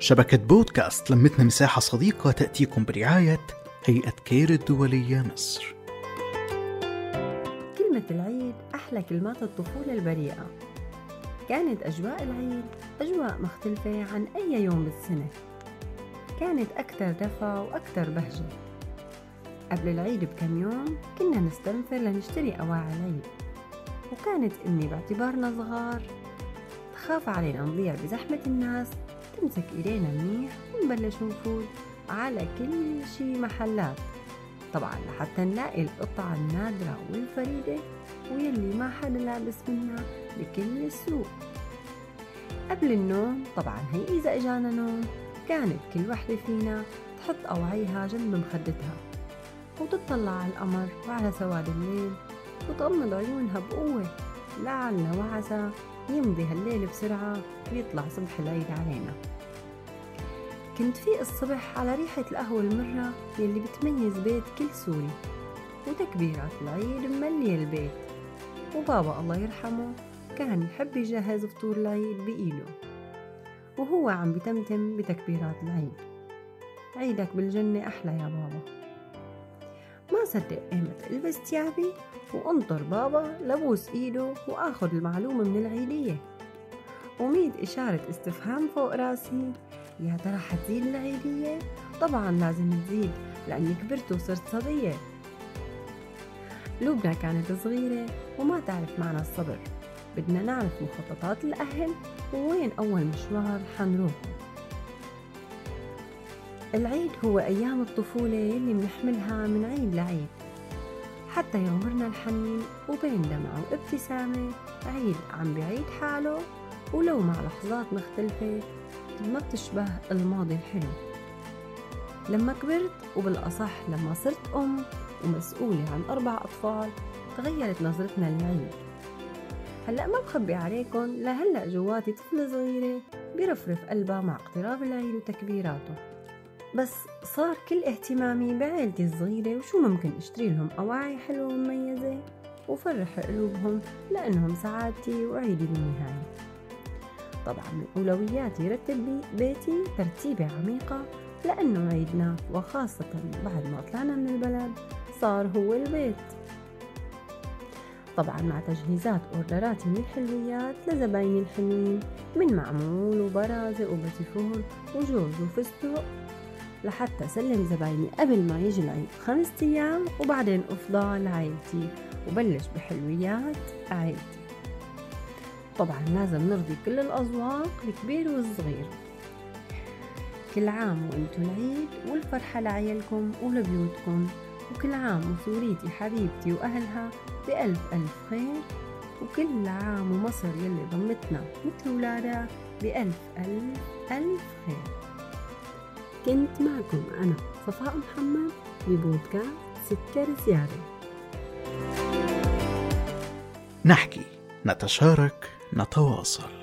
شبكة بودكاست لمتنا مساحة صديقة تأتيكم برعاية هيئة كير الدولية مصر. كلمة العيد أحلى كلمات الطفولة البريئة. كانت أجواء العيد أجواء مختلفة عن أي يوم بالسنة. كانت أكثر دفى وأكثر بهجة. قبل العيد بكم يوم كنا نستنفر لنشتري أواعي العيد. وكانت أمي باعتبارنا صغار. تخاف علينا نضيع بزحمة الناس تمسك إيدينا منيح ونبلش نفوت على كل شي محلات. طبعا لحتى نلاقي القطعة النادرة والفريدة ويلي ما حدا لابس منها بكل السوق. قبل النوم طبعا هي إذا إجانا نوم كانت كل وحدة فينا تحط أوعيها جنب مخدتها وتطلع على القمر وعلى سواد الليل وتغمض عيونها بقوة لعل وعسى يمضي هالليل بسرعة ويطلع صبح العيد علينا. كنت فيق الصبح على ريحة القهوة المرة يلي بتميز بيت كل سوري وتكبيرات العيد مملية البيت. وبابا الله يرحمه كان يحب يجهز فطور العيد بإيده وهو عم بتمتم بتكبيرات العيد. عيدك بالجنة أحلى يا بابا. ما صدق قامت البس ثيابي وأنطر بابا لبوس إيده وآخذ المعلومة من العيدية وميد إشارة استفهام فوق راسي يا ترى حتزيد العيدية؟ طبعا لازم تزيد لأني كبرت وصرت صبية لبنى كانت صغيرة وما تعرف معنى الصبر. بدنا نعرف مخططات الأهل ووين أول مشوار حنروحه. العيد هو أيام الطفولة يلي بنحملها من عيد لعيد حتى يغمرنا الحنين وبين دمعة وابتسامة عيد عم بعيد حاله ولو مع لحظات مختلفة ما بتشبه الماضي الحلو. لما كبرت وبالأصح لما صرت أم ومسؤولة عن أربع أطفال تغيرت نظرتنا للعيد. هلأ ما بخبي عليكم لهلأ جواتي طفلة صغيرة بيرفرف قلبها مع اقتراب العيد وتكبيراته. بس صار كل اهتمامي بعيلتي الصغيرة وشو ممكن أشتري لهم أواعي حلوة ومميزة وفرح قلوبهم لأنهم سعادتي وعيدي بالنهاية. طبعا من أولوياتي رتب بيتي ترتيبة عميقة لأنه عيدنا وخاصة بعد ما طلعنا من البلد صار هو البيت. طبعا مع تجهيزات أوردراتي من الحلويات لزبايني الحلوين من معمول وبرازة وبتيفور وجوز وفستق لحتى سلم زبايني قبل ما يجي العيد خمسة أيام وبعدين أفضى لعائلتي. وبلش بحلويات عائلتي. طبعا لازم نرضي كل الأذواق الكبير والصغير. كل عام وأنتم العيد والفرحة لعيالكم ولبيوتكم. وكل عام وسوريتي حبيبتي وأهلها بألف ألف خير. وكل عام ومصر يلي ضمتنا مثل ولادها بألف ألف ألف خير. كنت معكم أنا صفاء محمد ببودكاست سكر زيادة. نحكي نتشارك نتواصل.